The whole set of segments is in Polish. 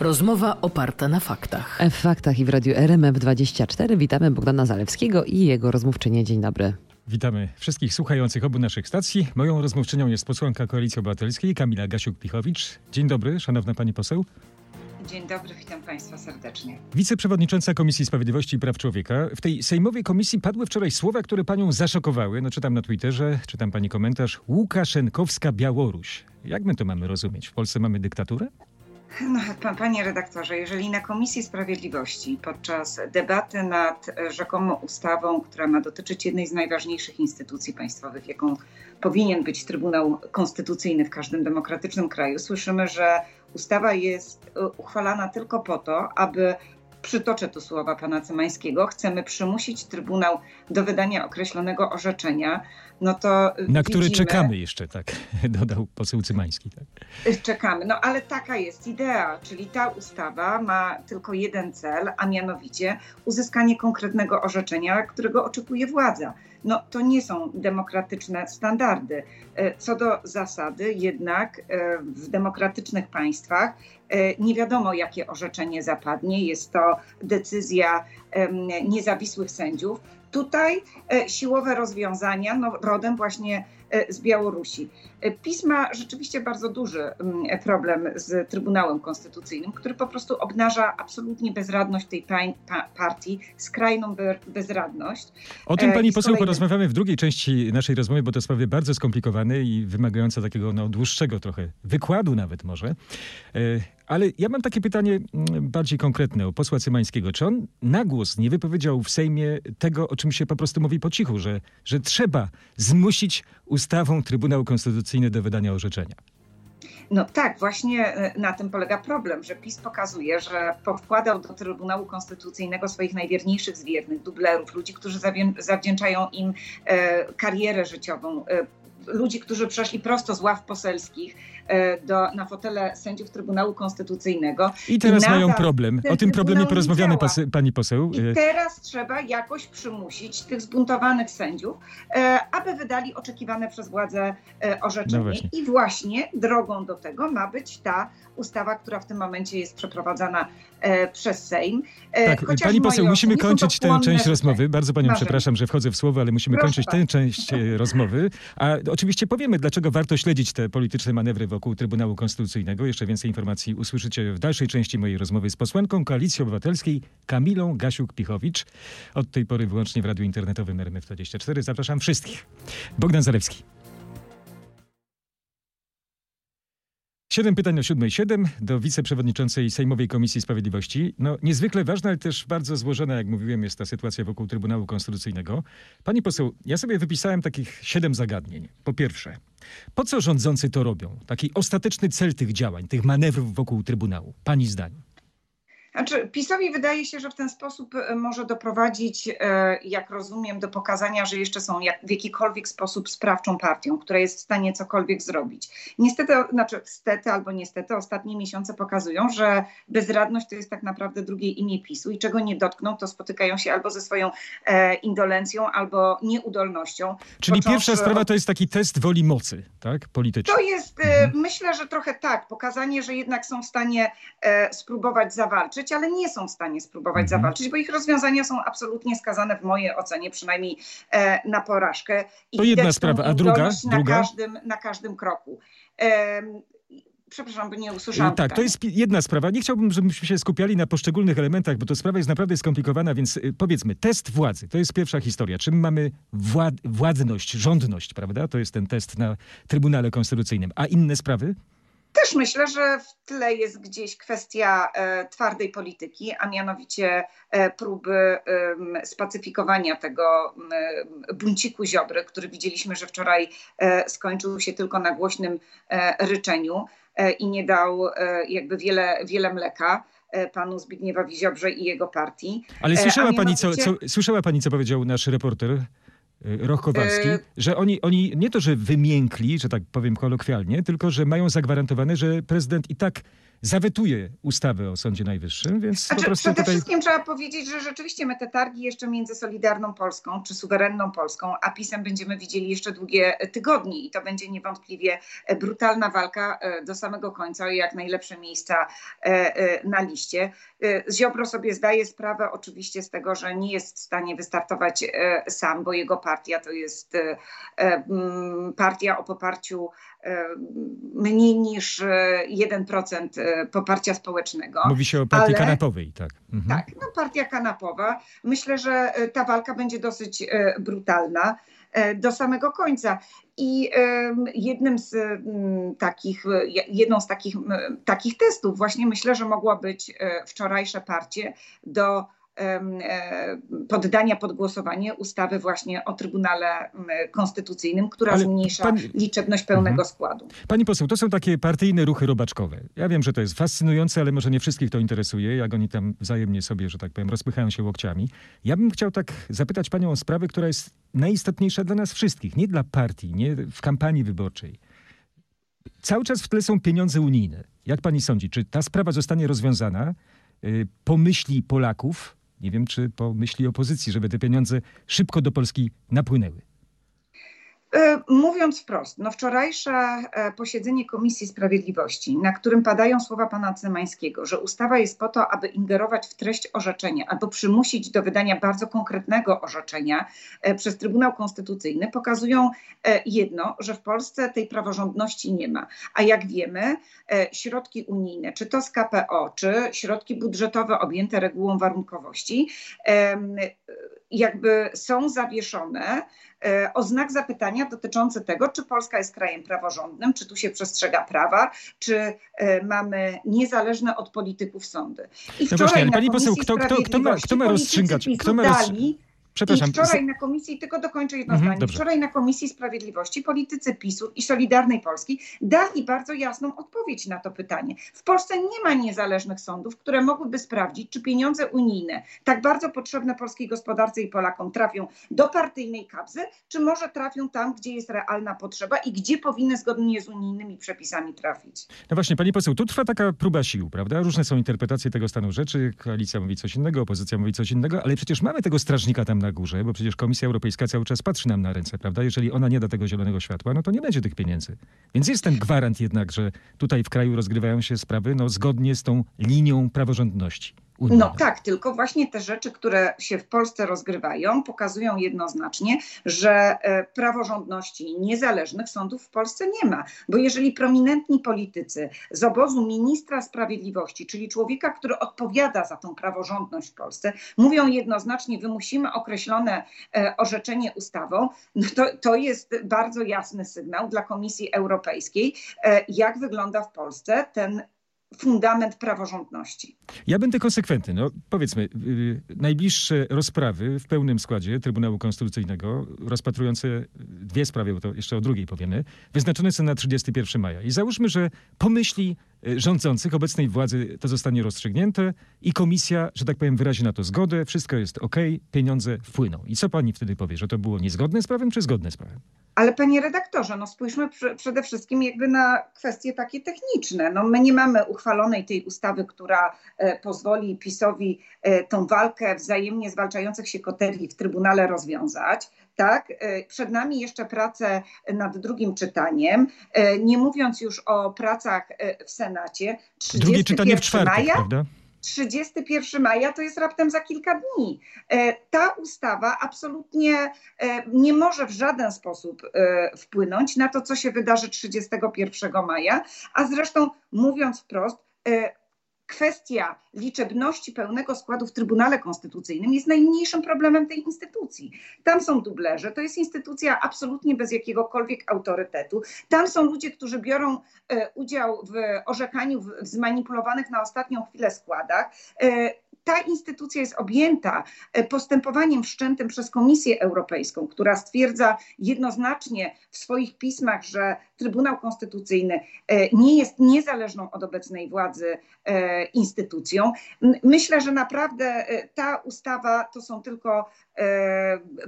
Rozmowa oparta na faktach. W faktach i w radiu RMF24 witamy Bogdana Zalewskiego i jego rozmówczynię. Dzień dobry. Witamy wszystkich słuchających obu naszych stacji. Moją rozmówczynią jest posłanka Koalicji Obywatelskiej Kamila Gasiuk-Pichowicz. Dzień dobry, szanowna pani poseł. Dzień dobry, witam Państwa serdecznie. Wiceprzewodnicząca Komisji Sprawiedliwości i Praw Człowieka. W tej sejmowej komisji padły wczoraj słowa, które panią zaszokowały. No czytam na Twitterze, czytam pani komentarz. Łukaszenkowska Białoruś. Jak my to mamy rozumieć? W Polsce mamy dyktaturę? No, panie redaktorze, jeżeli na Komisji Sprawiedliwości podczas debaty nad rzekomą ustawą, która ma dotyczyć jednej z najważniejszych instytucji państwowych, jaką powinien być Trybunał Konstytucyjny w każdym demokratycznym kraju, słyszymy, że ustawa jest uchwalana tylko po to, aby przytoczę tu słowa pana Cymańskiego, chcemy przymusić Trybunał do wydania określonego orzeczenia, no to Na widzimy, który czekamy jeszcze, tak dodał poseł Cymański. Tak. Czekamy. No ale taka jest idea, czyli ta ustawa ma tylko jeden cel, a mianowicie uzyskanie konkretnego orzeczenia, którego oczekuje władza. No to nie są demokratyczne standardy. E, Co do zasady, jednak w demokratycznych państwach nie wiadomo, jakie orzeczenie zapadnie. Jest to decyzja niezawisłych sędziów. Tutaj e, siłowe rozwiązania, no, rodem właśnie e, z Białorusi. E, PiS ma rzeczywiście bardzo duży problem z Trybunałem Konstytucyjnym, który po prostu obnaża absolutnie bezradność tej partii, skrajną be- bezradność. O tym E, pani poseł kolejnym- porozmawiamy w drugiej części naszej rozmowy, bo to sprawy bardzo skomplikowane i wymagające takiego no, dłuższego trochę wykładu nawet może. Ale ja mam takie pytanie mm, bardziej konkretne o posła Cymańskiego. Czy on na głos nie wypowiedział w Sejmie tego, o czym się po prostu mówi po cichu, że, że trzeba zmusić ustawą Trybunał Konstytucyjny do wydania orzeczenia? No tak, właśnie e, na tym polega problem, że PiS pokazuje, że powkładał do Trybunału Konstytucyjnego swoich najwierniejszych zwiernych, dublerów, ludzi, którzy zawdzięczają im e, karierę życiową, e, ludzi, którzy przeszli prosto z ław poselskich e, do, na fotele sędziów Trybunału Konstytucyjnego. I teraz nadal mają problem. O tym problemie porozmawiamy, pasy- pani poseł. I E, teraz trzeba jakoś przymusić tych zbuntowanych sędziów, e, aby wydali oczekiwane przez władzę e, No orzeczenie. właśnie. I właśnie drogą do tego ma być ta ustawa, która w tym momencie jest przeprowadzana przez Sejm. Tak, chociaż pani poseł, musimy kończyć tę część rozmowy. Bardzo panią Marzenia. przepraszam, że wchodzę w słowo, ale musimy Proszę kończyć tę część rozmowy. A oczywiście powiemy, dlaczego warto śledzić te polityczne manewry wokół Trybunału Konstytucyjnego. Jeszcze więcej informacji usłyszycie w dalszej części mojej rozmowy z posłanką Koalicji Obywatelskiej Kamilą Gasiuk-Pichowicz. Od tej pory wyłącznie w radiu internetowym RMF24. Zapraszam wszystkich. Bogdan Zalewski. Siedem pytań o siódmej siedem do wiceprzewodniczącej Sejmowej Komisji Sprawiedliwości. No, niezwykle ważna, ale też bardzo złożona, jak mówiłem, jest ta sytuacja wokół Trybunału Konstytucyjnego. Pani poseł, ja sobie wypisałem takich siedem zagadnień. Po pierwsze, po co rządzący to robią? Taki ostateczny cel tych działań, tych manewrów wokół Trybunału. Pani zdaniem. Znaczy, PiSowi wydaje się, że w ten sposób e, może doprowadzić, e, jak rozumiem, do pokazania, że jeszcze są jak, w jakikolwiek sposób sprawczą partią, która jest w stanie cokolwiek zrobić. Niestety, znaczy stety albo niestety, ostatnie miesiące pokazują, że bezradność to jest tak naprawdę drugie imię PiSu i czego nie dotkną, to spotykają się albo ze swoją e, indolencją, albo nieudolnością. Czyli pierwsza sprawa to jest taki test woli mocy, tak? Politycznej. To jest, e, myślę, że trochę tak, pokazanie, że jednak są w stanie e, spróbować zawalczyć, ale nie są w stanie spróbować Mhm. zawalczyć, bo ich rozwiązania są absolutnie skazane w mojej ocenie, przynajmniej e, na porażkę. I To jedna sprawa, a druga? Na, Druga? każdym, na każdym kroku. Em, przepraszam, bo nie usłyszałam. Tak, to pytania. jest pi- jedna sprawa. Nie chciałbym, żebyśmy się skupiali na poszczególnych elementach, bo to sprawa jest naprawdę skomplikowana, więc y, powiedzmy, test władzy, to jest pierwsza historia. Czym mamy wład władność, rządność, prawda? To jest ten test na Trybunale Konstytucyjnym. A inne sprawy? Też myślę, że w tle jest gdzieś kwestia e, twardej polityki, a mianowicie e, próby spacyfikowania tego bunciku Ziobry, który widzieliśmy, że wczoraj e, skończył się tylko na głośnym ryczeniu i nie dał jakby wiele, wiele mleka panu Zbigniewowi Ziobrze i jego partii. Ale słyszała a pani, co, mianowicie- co, słyszała pani, co powiedział nasz reporter Roch Kowalski, E, że oni, oni nie to, że wymiękli, że tak powiem kolokwialnie, tylko że mają zagwarantowane, że prezydent i tak zawetuje ustawę o Sądzie Najwyższym, więc znaczy, po prostu przede tutaj... wszystkim trzeba powiedzieć, że rzeczywiście my te targi jeszcze między Solidarną Polską czy suwerenną Polską, a PiSem będziemy widzieli jeszcze długie tygodnie i to będzie niewątpliwie brutalna walka do samego końca i jak najlepsze miejsca na liście. Ziobro sobie zdaje sprawę oczywiście z tego, że nie jest w stanie wystartować sam, bo jego partia to jest partia o poparciu mniej niż 1% poparcia społecznego. Mówi się o partii ale, kanapowej, tak. Mhm. Tak, no partia kanapowa. Myślę, że ta walka będzie dosyć brutalna do samego końca. I jednym z takich, jedną z takich, takich testów właśnie myślę, że mogło być wczorajsze parcie do E, poddania pod głosowanie ustawy właśnie o Trybunale Konstytucyjnym, która Ale zmniejsza pani... liczebność pełnego mhm. składu. Pani poseł, to są takie partyjne ruchy robaczkowe. Ja wiem, że to jest fascynujące, ale może nie wszystkich to interesuje, jak oni tam wzajemnie sobie, że tak powiem, rozpychają się łokciami. Ja bym chciał tak zapytać panią o sprawę, która jest najistotniejsza dla nas wszystkich, nie dla partii, nie w kampanii wyborczej. Cały czas w tle są pieniądze unijne. Jak pani sądzi, czy ta sprawa zostanie rozwiązana y, po myśli Polaków, nie wiem, czy po myśli opozycji, żeby te pieniądze szybko do Polski napłynęły. E, mówiąc wprost, no wczorajsze e, posiedzenie Komisji Sprawiedliwości, na którym padają słowa pana Cymańskiego, że ustawa jest po to, aby ingerować w treść orzeczenia albo przymusić do wydania bardzo konkretnego orzeczenia e, przez Trybunał Konstytucyjny, pokazują jedno, że w Polsce tej praworządności nie ma. A jak wiemy, środki unijne, czy to z KPO, czy środki budżetowe objęte regułą warunkowości, jakby są zawieszone E, o znak zapytania dotyczący tego, czy Polska jest krajem praworządnym, czy tu się przestrzega prawa, czy e, mamy niezależne od polityków sądy. I no właśnie, pani poseł, kto, kto, kto, ma, kto ma rozstrzygać? Kto ma rozstrzygać? Przepraszam. I wczoraj na komisji, tylko dokończę jedno mhm, zdanie, wczoraj na Komisji Sprawiedliwości politycy PiSu i Solidarnej Polski dali bardzo jasną odpowiedź na to pytanie. W Polsce nie ma niezależnych sądów, które mogłyby sprawdzić, czy pieniądze unijne, tak bardzo potrzebne polskiej gospodarce i Polakom, trafią do partyjnej kabzy, czy może trafią tam, gdzie jest realna potrzeba i gdzie powinny zgodnie z unijnymi przepisami trafić. No właśnie, pani poseł, tu trwa taka próba sił, prawda? Różne są interpretacje tego stanu rzeczy. Koalicja mówi coś innego, opozycja mówi coś innego, ale przecież mamy tego strażnika tam na na górze, bo przecież Komisja Europejska cały czas patrzy nam na ręce, prawda? Jeżeli ona nie da tego zielonego światła, no to nie będzie tych pieniędzy. Więc jest ten gwarant jednak, że tutaj w kraju rozgrywają się sprawy no, zgodnie z tą linią praworządności. No tak, tylko właśnie te rzeczy, które się w Polsce rozgrywają, pokazują jednoznacznie, że e, praworządności niezależnych sądów w Polsce nie ma. Bo jeżeli prominentni politycy z obozu ministra sprawiedliwości, czyli człowieka, który odpowiada za tą praworządność w Polsce, mówią jednoznacznie, wymusimy określone e, orzeczenie ustawą, no to, to jest bardzo jasny sygnał dla Komisji Europejskiej, e, jak wygląda w Polsce ten fundament praworządności. Ja będę konsekwentny. No, powiedzmy, yy, najbliższe rozprawy w pełnym składzie Trybunału Konstytucyjnego, rozpatrujące dwie sprawy, bo to jeszcze o drugiej powiemy, wyznaczone są na 31 maja. I załóżmy, że pomyśli rządzących, obecnej władzy to zostanie rozstrzygnięte i komisja, że tak powiem, wyrazi na to zgodę, wszystko jest ok, pieniądze wpłyną. I co pani wtedy powie, że to było niezgodne z prawem, czy zgodne z prawem? Ale panie redaktorze, no spójrzmy pr przede wszystkim jakby na kwestie takie techniczne. No my nie mamy uchwalonej tej ustawy, która e, pozwoli PiSowi e, tą walkę wzajemnie zwalczających się koterii w Trybunale rozwiązać. Tak, e, przed nami jeszcze prace nad drugim czytaniem, e, nie mówiąc już o pracach e, w Senacie. Drugie czytanie w czwartek, maja, prawda? 31 maja to jest raptem za kilka dni. Ta ustawa absolutnie nie może w żaden sposób wpłynąć na to, co się wydarzy 31 maja, a zresztą mówiąc wprost, kwestia liczebności pełnego składu w Trybunale Konstytucyjnym jest najmniejszym problemem tej instytucji. Tam są dublerze, to jest instytucja absolutnie bez jakiegokolwiek autorytetu. Tam są ludzie, którzy biorą e, udział w orzekaniu w, w zmanipulowanych na ostatnią chwilę składach. E, ta instytucja jest objęta e, postępowaniem wszczętym przez Komisję Europejską, która stwierdza jednoznacznie w swoich pismach, że Trybunał Konstytucyjny e, nie jest niezależną od obecnej władzy e, instytucją. Myślę, że naprawdę ta ustawa to są tylko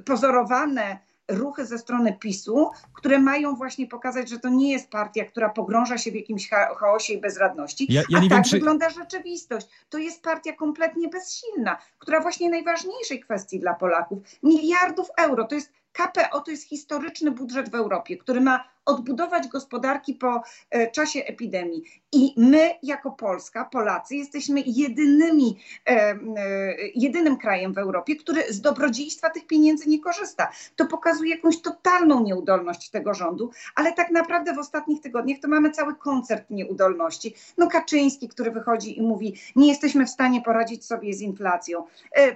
pozorowane ruchy ze strony PiSu, które mają właśnie pokazać, że to nie jest partia, która pogrąża się w jakimś chaosie i bezradności. Ja, ja A tak wiem, czy... wygląda rzeczywistość. To jest partia kompletnie bezsilna, która właśnie najważniejszej kwestii dla Polaków, miliardów euro, to jest KPO to jest historyczny budżet w Europie, który ma odbudować gospodarki po e, czasie epidemii. I my, jako Polska, Polacy, jesteśmy jedynymi, e, e, jedynym krajem w Europie, który z dobrodziejstwa tych pieniędzy nie korzysta. To pokazuje jakąś totalną nieudolność tego rządu, ale tak naprawdę w ostatnich tygodniach to mamy cały koncert nieudolności. No Kaczyński, który wychodzi i mówi, nie jesteśmy w stanie poradzić sobie z inflacją.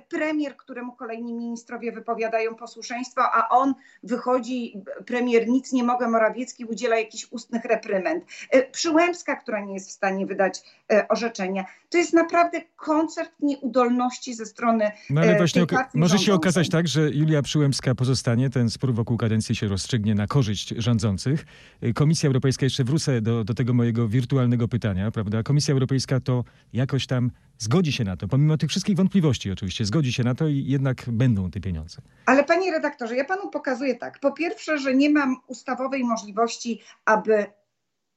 Premier, któremu kolejni ministrowie wypowiadają posłuszeństwo, a on wychodzi, premier nic nie mogę, Morawiecki udziela jakichś ustnych reprymend, e, Przyłębska, która nie jest w stanie wydać e, orzeczenia. To jest naprawdę koncert nieudolności ze strony No ale e, właśnie może się okazać tak, że Julia Przyłębska pozostanie, ten spór wokół kadencji się rozstrzygnie na korzyść rządzących. Komisja Europejska, jeszcze wrócę do, do tego mojego wirtualnego pytania, prawda? Komisja Europejska to jakoś tam zgodzi się na to, pomimo tych wszystkich wątpliwości oczywiście, zgodzi się na to i jednak będą te pieniądze. Ale panie redaktorze, ja panu pokazuję tak. Po pierwsze, że nie mam ustawowej możliwości, aby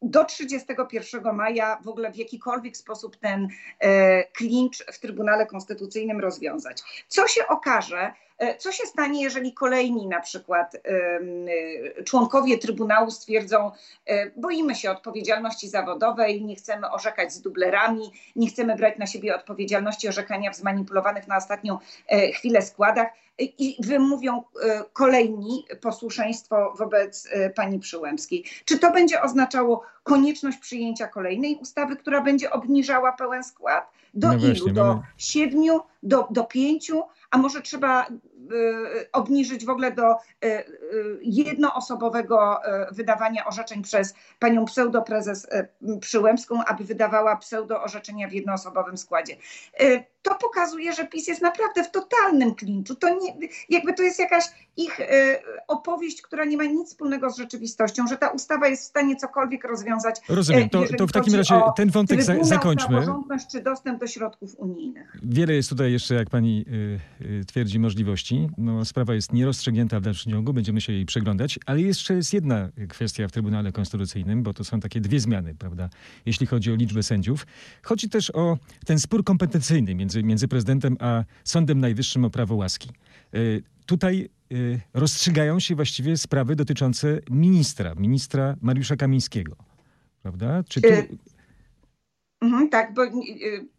do 31 maja w ogóle w jakikolwiek sposób ten e, klincz w Trybunale Konstytucyjnym rozwiązać. Co się okaże, co się stanie, jeżeli kolejni na przykład e, członkowie Trybunału stwierdzą, e, boimy się odpowiedzialności zawodowej, nie chcemy orzekać z dublerami, nie chcemy brać na siebie odpowiedzialności orzekania w zmanipulowanych na ostatnią e, chwilę składach i wymówią e, kolejni posłuszeństwo wobec e, pani Przyłębskiej. Czy to będzie oznaczało konieczność przyjęcia kolejnej ustawy, która będzie obniżała pełen skład? Do no ilu? Właśnie, do mamy... siedmiu, do, do pięciu? A może trzeba Y, obniżyć w ogóle do y, y, jednoosobowego wydawania orzeczeń przez panią pseudoprezes Przyłębską, aby wydawała pseudo orzeczenia w jednoosobowym składzie. To pokazuje, że PiS jest naprawdę w totalnym klinczu. To nie, jakby to jest jakaś ich opowieść, która nie ma nic wspólnego z rzeczywistością, że ta ustawa jest w stanie cokolwiek rozwiązać. Rozumiem. To, to w takim razie ten wątek za, zakończmy. czy dostęp do środków unijnych. Wiele jest tutaj jeszcze, jak pani y, twierdzi, możliwości. No, sprawa jest nierozstrzygnięta w dalszym ciągu, będziemy się jej przeglądać, ale jeszcze jest jedna kwestia w Trybunale Konstytucyjnym, bo to są takie dwie zmiany, prawda, jeśli chodzi o liczbę sędziów. Chodzi też o ten spór kompetencyjny między, między prezydentem a Sądem Najwyższym o prawo łaski. Y, tutaj y, rozstrzygają się właściwie sprawy dotyczące ministra, ministra Mariusza Kamińskiego. Prawda? Czy tu... Y, Mhm, tak, bo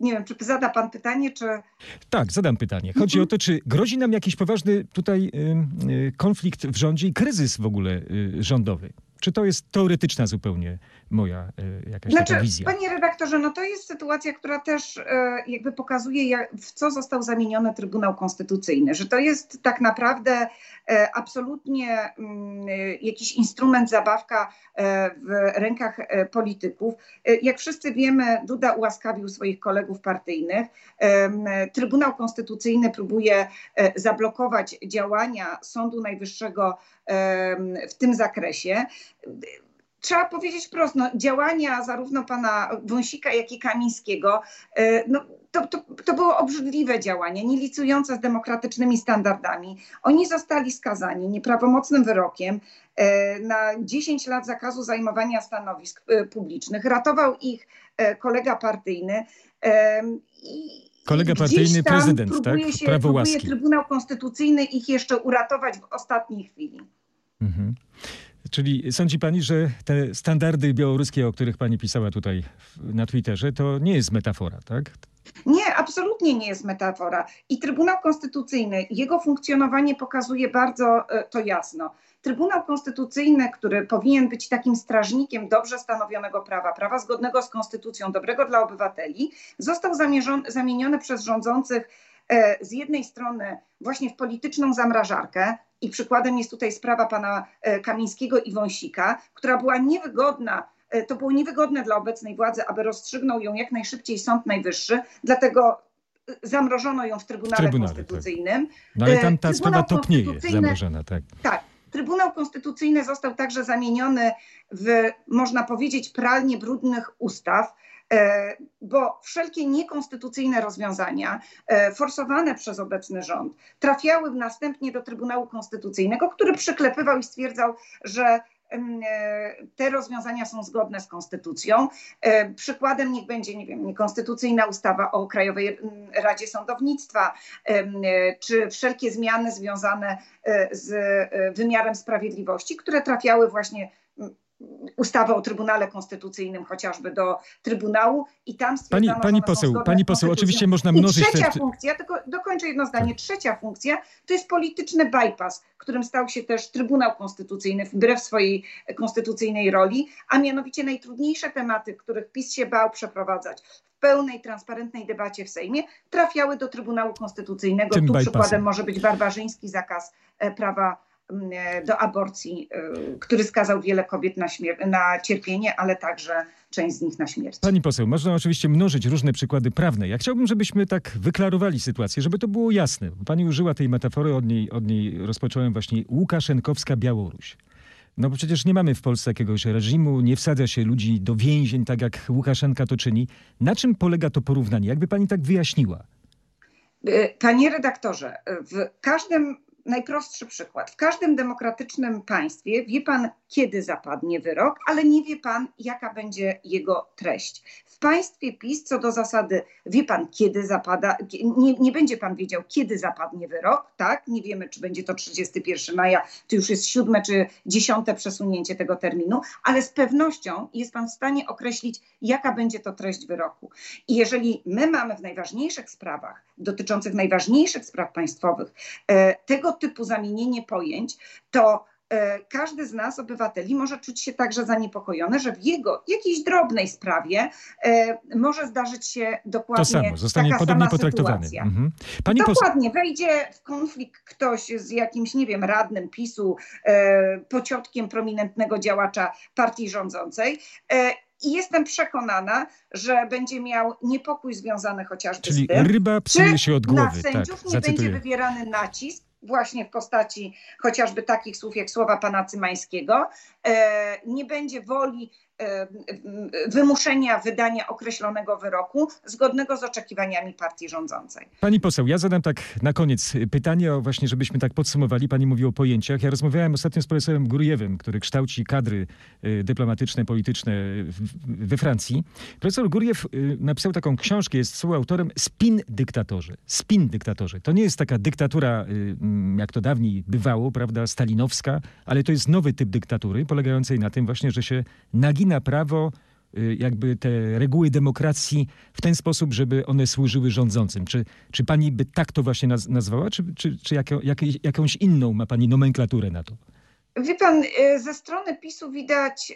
nie wiem, czy zada pan pytanie, czy... Tak, zadam pytanie. Chodzi o to, czy grozi nam jakiś poważny tutaj konflikt w rządzie i kryzys w ogóle rządowy? Czy to jest teoretyczna zupełnie moja y, jakaś znaczy, taka wizja? Panie redaktorze, no to jest sytuacja, która też y, jakby pokazuje, jak, w co został zamieniony Trybunał Konstytucyjny, że to jest tak naprawdę y, absolutnie mm, jakiś instrument, zabawka w rękach polityków. Jak wszyscy wiemy, Duda ułaskawił swoich kolegów partyjnych. Trybunał Konstytucyjny próbuje zablokować działania Sądu Najwyższego w tym zakresie trzeba powiedzieć prosto, no, działania zarówno pana Wąsika, jak i Kamińskiego, e, no, to, to, to było obrzydliwe działanie, nie licujące z demokratycznymi standardami. Oni zostali skazani nieprawomocnym wyrokiem e, na 10 lat zakazu zajmowania stanowisk e, publicznych. Ratował ich kolega partyjny. I, Kolega partyjny, prezydent, tak? Się, Prawo próbuje Trybunał Konstytucyjny ich jeszcze uratować w ostatniej chwili. Mhm. Czyli sądzi pani, że te standardy białoruskie, o których pani pisała tutaj na Twitterze, to nie jest metafora, tak? Nie, absolutnie nie jest metafora. I Trybunał Konstytucyjny, jego funkcjonowanie pokazuje bardzo e, to jasno. Trybunał Konstytucyjny, który powinien być takim strażnikiem dobrze stanowionego prawa, prawa zgodnego z konstytucją, dobrego dla obywateli, został zamieniony przez rządzących e, z jednej strony właśnie w polityczną zamrażarkę, i przykładem jest tutaj sprawa pana e, Kamińskiego i Wąsika, która była niewygodna to było niewygodne dla obecnej władzy, aby rozstrzygnął ją jak najszybciej Sąd Najwyższy, dlatego e, zamrożono ją w Trybunale, Trybunale tak. Konstytucyjnym. Tak. No ale tam ta sprawa topnieje, zamrożona, tak. Tak. Trybunał Konstytucyjny został także zamieniony w, można powiedzieć, pralnię brudnych ustaw, bo wszelkie niekonstytucyjne rozwiązania forsowane przez obecny rząd trafiały następnie do Trybunału Konstytucyjnego, który przyklepywał i stwierdzał, że E, te rozwiązania są zgodne z konstytucją. E, przykładem niech będzie, nie wiem, niekonstytucyjna ustawa o Krajowej Radzie Sądownictwa, e, czy wszelkie zmiany związane z wymiarem sprawiedliwości, które trafiały właśnie ustawę o Trybunale Konstytucyjnym chociażby do Trybunału i tam Pani, pani poseł, pani poseł, oczywiście można mnożyć... I trzecia te... funkcja, tylko dokończę jedno zdanie, tak. trzecia funkcja to jest polityczny bypass, którym stał się też Trybunał Konstytucyjny wbrew swojej konstytucyjnej roli, a mianowicie najtrudniejsze tematy, których PiS się bał przeprowadzać w pełnej, transparentnej debacie w Sejmie, trafiały do Trybunału Konstytucyjnego. Tym tu bypassem. przykładem może być barbarzyński zakaz e, prawa do aborcji, e, który skazał wiele kobiet na, na cierpienie, ale także część z nich na śmierć. Pani poseł, można oczywiście mnożyć różne przykłady prawne. Ja chciałbym, żebyśmy tak wyklarowali sytuację, żeby to było jasne. Pani użyła tej metafory, od niej, od niej rozpocząłem właśnie Łukaszenkowska Białoruś. No bo przecież nie mamy w Polsce jakiegoś reżimu, nie wsadza się ludzi do więzień, tak jak Łukaszenka to czyni. Na czym polega to porównanie? Jakby pani tak wyjaśniła? E, panie redaktorze, w każdym najprostszy przykład. W każdym demokratycznym państwie wie pan, kiedy zapadnie wyrok, ale nie wie pan, jaka będzie jego treść. W państwie PiS co do zasady wie pan, kiedy zapada, nie, nie będzie pan wiedział, kiedy zapadnie wyrok, tak? Nie wiemy, czy będzie to 31 maja, to już jest siódme czy dziesiąte przesunięcie tego terminu, ale z pewnością jest pan w stanie określić, jaka będzie to treść wyroku. I jeżeli my mamy w najważniejszych sprawach, dotyczących najważniejszych spraw państwowych, e, tego typu zamienienie pojęć, to e, każdy z nas, obywateli, może czuć się także zaniepokojony, że w jego jakiejś drobnej sprawie e, może zdarzyć się dokładnie to samo, zostanie taka podobnie potraktowany. Mhm. Pani dokładnie, wejdzie w konflikt ktoś z jakimś, nie wiem, radnym PiSu, e, pociotkiem prominentnego działacza partii rządzącej i jestem przekonana, że będzie miał niepokój związany chociażby Czyli z tym, ryba psuje się od głowy. na sędziów tak, nie będzie wywierany nacisk właśnie w postaci chociażby takich słów jak słowa pana Cymańskiego, nie będzie woli e, wymuszenia wydania określonego wyroku zgodnego z oczekiwaniami partii rządzącej. Pani poseł, ja zadam tak na koniec pytanie, o właśnie żebyśmy tak podsumowali. Pani mówi o pojęciach. Ja rozmawiałem ostatnio z profesorem Gurjewem, który kształci kadry e, dyplomatyczne, polityczne we Francji. Profesor Gurjew napisał taką książkę, jest współautorem Spin dyktatorzy. Spin dyktatorzy. To nie jest taka dyktatura jak to dawniej bywało, prawda, stalinowska, ale to jest nowy typ dyktatury, polegającej na tym właśnie, że się nagina prawo, y, jakby te reguły demokracji w ten sposób, żeby one służyły rządzącym. Czy, czy pani by tak to właśnie nazwała, czy, czy, czy jak, jakąś inną ma pani nomenklaturę na to? Wie pan, y, ze strony PiSu widać y,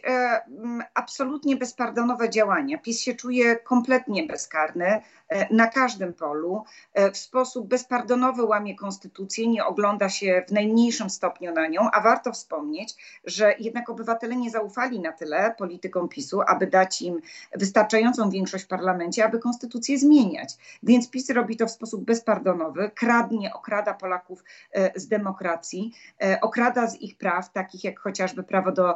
absolutnie bezpardonowe działania. PiS się czuje kompletnie bezkarny. E, na każdym polu, w sposób bezpardonowy łamie konstytucję, nie ogląda się w najmniejszym stopniu na nią, a warto wspomnieć, że jednak obywatele nie zaufali na tyle politykom PiSu, aby dać im wystarczającą większość w parlamencie, aby konstytucję zmieniać. Więc PiS robi to w sposób bezpardonowy, kradnie, okrada Polaków z demokracji, okrada z ich praw, takich jak chociażby prawo do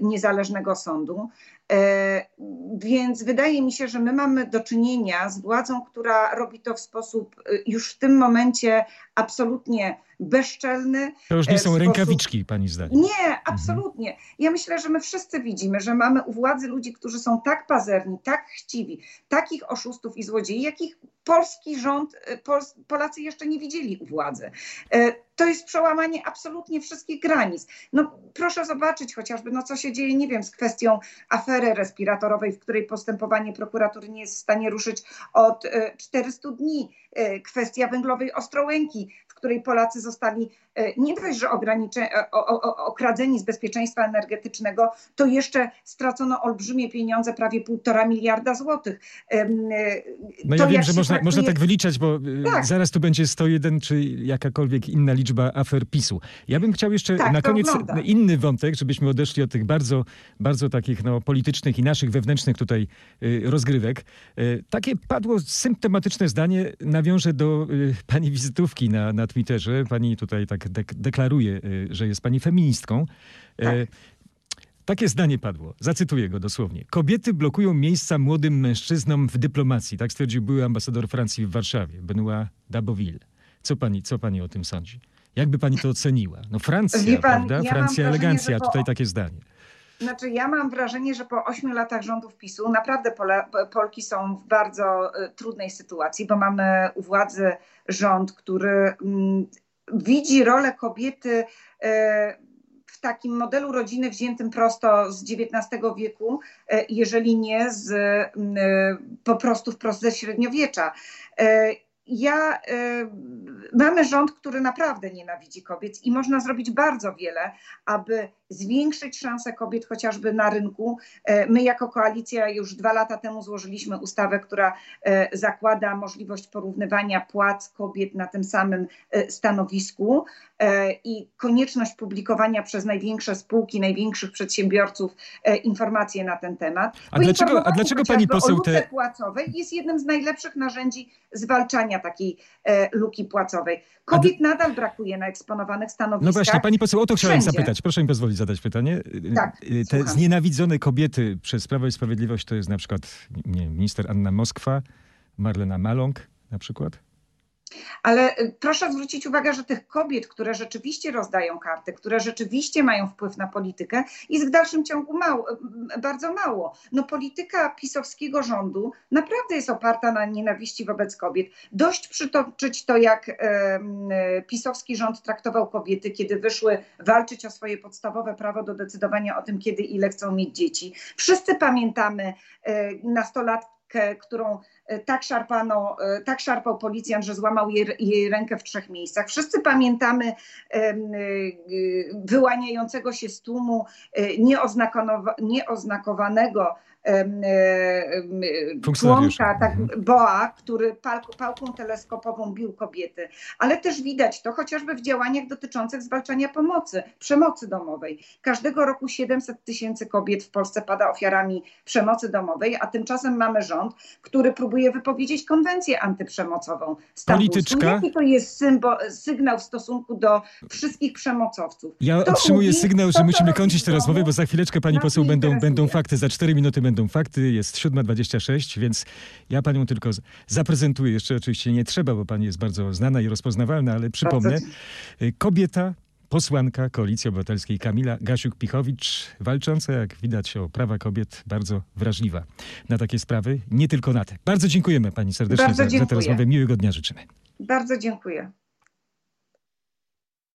niezależnego sądu. E, więc wydaje mi się, że my mamy do czynienia z władzą, która robi to w sposób y, już w tym momencie absolutnie bezczelny. To już nie e, są sposób... rękawiczki, pani zdaniem. Nie, mhm. absolutnie. Mhm. Ja myślę, że my wszyscy widzimy, że mamy u władzy ludzi, którzy są tak pazerni, tak chciwi, takich oszustów i złodziei, jakich polski rząd, y, Polacy jeszcze nie widzieli u władzy. E, to jest przełamanie absolutnie wszystkich granic. No proszę zobaczyć chociażby, no co się dzieje, nie wiem, z kwestią afery respiratorowej, w której postępowanie prokuratury nie jest w stanie ruszyć od 400 y, dni. Kwestia węglowej Ostrołęki, której Polacy zostali nie dość, że e, okradzeni z bezpieczeństwa energetycznego, to jeszcze stracono olbrzymie pieniądze, prawie półtora miliarda złotych. E, no to ja wiem, że można, traktuje... można tak wyliczać, bo tak. zaraz tu będzie 101 czy jakakolwiek inna liczba afer PiSu. Ja bym chciał jeszcze tak, na koniec inny wątek, żebyśmy odeszli od tych bardzo, bardzo takich no, politycznych i naszych wewnętrznych tutaj rozgrywek. Takie padło symptomatyczne zdanie, nawiążę do pani wizytówki na, na Twitterze. Pani tutaj tak dek deklaruje, y, że jest pani feministką. Y, tak. Takie zdanie padło. Zacytuję go dosłownie. Kobiety blokują miejsca młodym mężczyznom w dyplomacji. Tak stwierdził były ambasador Francji w Warszawie, Benoit Daboville. Co pani, co pani o tym sądzi? Jakby pani to oceniła? No Francja, pan, prawda? ja Francja elegancja, po- tutaj takie zdanie. Znaczy, ja mam wrażenie, że po ośmiu latach rządów PiSu naprawdę Polki są w bardzo e, trudnej sytuacji, bo mamy u władzy rząd, który mm, widzi rolę kobiety e, w takim modelu rodziny wziętym prosto z XIX wieku, e, jeżeli nie z e, po prostu wprost ze średniowiecza. Ja, mamy rząd, który naprawdę nienawidzi kobiet i można zrobić bardzo wiele, aby zwiększyć szanse kobiet chociażby na rynku. E, My jako koalicja już dwa lata temu złożyliśmy ustawę, która e, zakłada możliwość porównywania płac kobiet na tym samym e, stanowisku i konieczność publikowania przez największe spółki, największych przedsiębiorców informacji na ten temat. A dlaczego- a dlaczego pani poseł te- płacowej jest jednym z najlepszych narzędzi zwalczania takiej luki płacowej. Kobiet nadal brakuje na eksponowanych stanowiskach. No właśnie, pani poseł, o to chciałem Wszędzie. zapytać. Proszę mi pozwolić zadać pytanie. Tak, Y, Te słucham. znienawidzone kobiety przez Prawo i Sprawiedliwość to jest na przykład nie, minister Anna Moskwa, Marlena Maląg na przykład? Ale y, proszę zwrócić uwagę, że tych kobiet, które rzeczywiście rozdają karty, które rzeczywiście mają wpływ na politykę, jest w dalszym ciągu mało, y, bardzo mało. No polityka pisowskiego rządu naprawdę jest oparta na nienawiści wobec kobiet. Dość przytoczyć to, jak y, pisowski rząd traktował kobiety, kiedy wyszły walczyć o swoje podstawowe prawo do decydowania o tym, kiedy ile chcą mieć dzieci. Wszyscy pamiętamy y, nastolatkę, którą e, tak szarpano, e, tak szarpał policjant, że złamał jej, jej rękę w trzech miejscach. Wszyscy pamiętamy y, wyłaniającego się z tłumu e, nieoznakowanego członka, tak, Mhm. Boa, który pal, pałką teleskopową bił kobiety. Ale też widać to chociażby w działaniach dotyczących zwalczania pomocy, przemocy domowej. Każdego roku 700 tysięcy kobiet w Polsce pada ofiarami przemocy domowej, a tymczasem mamy rząd, który próbuje wypowiedzieć konwencję antyprzemocową. stambulską. Polityczka. Jaki to jest symbo, sygnał w stosunku do wszystkich przemocowców? Ja Kto otrzymuję mówi, sygnał, że musimy kończyć tę rozmowę, bo za chwileczkę pani poseł będą, będą fakty. Za 4 minuty będą fakty. Jest 7.26, więc ja panią tylko zaprezentuję. Jeszcze oczywiście nie trzeba, bo pani jest bardzo znana i rozpoznawalna, ale przypomnę. Y, Kobieta, posłanka Koalicji Obywatelskiej Kamila Gasiuk-Pichowicz, walcząca, jak widać, o prawa kobiet, bardzo wrażliwa na takie sprawy, nie tylko na te. Bardzo dziękujemy pani serdecznie Bardzo za, za tę rozmowę. Miłego dnia życzymy. Bardzo dziękuję.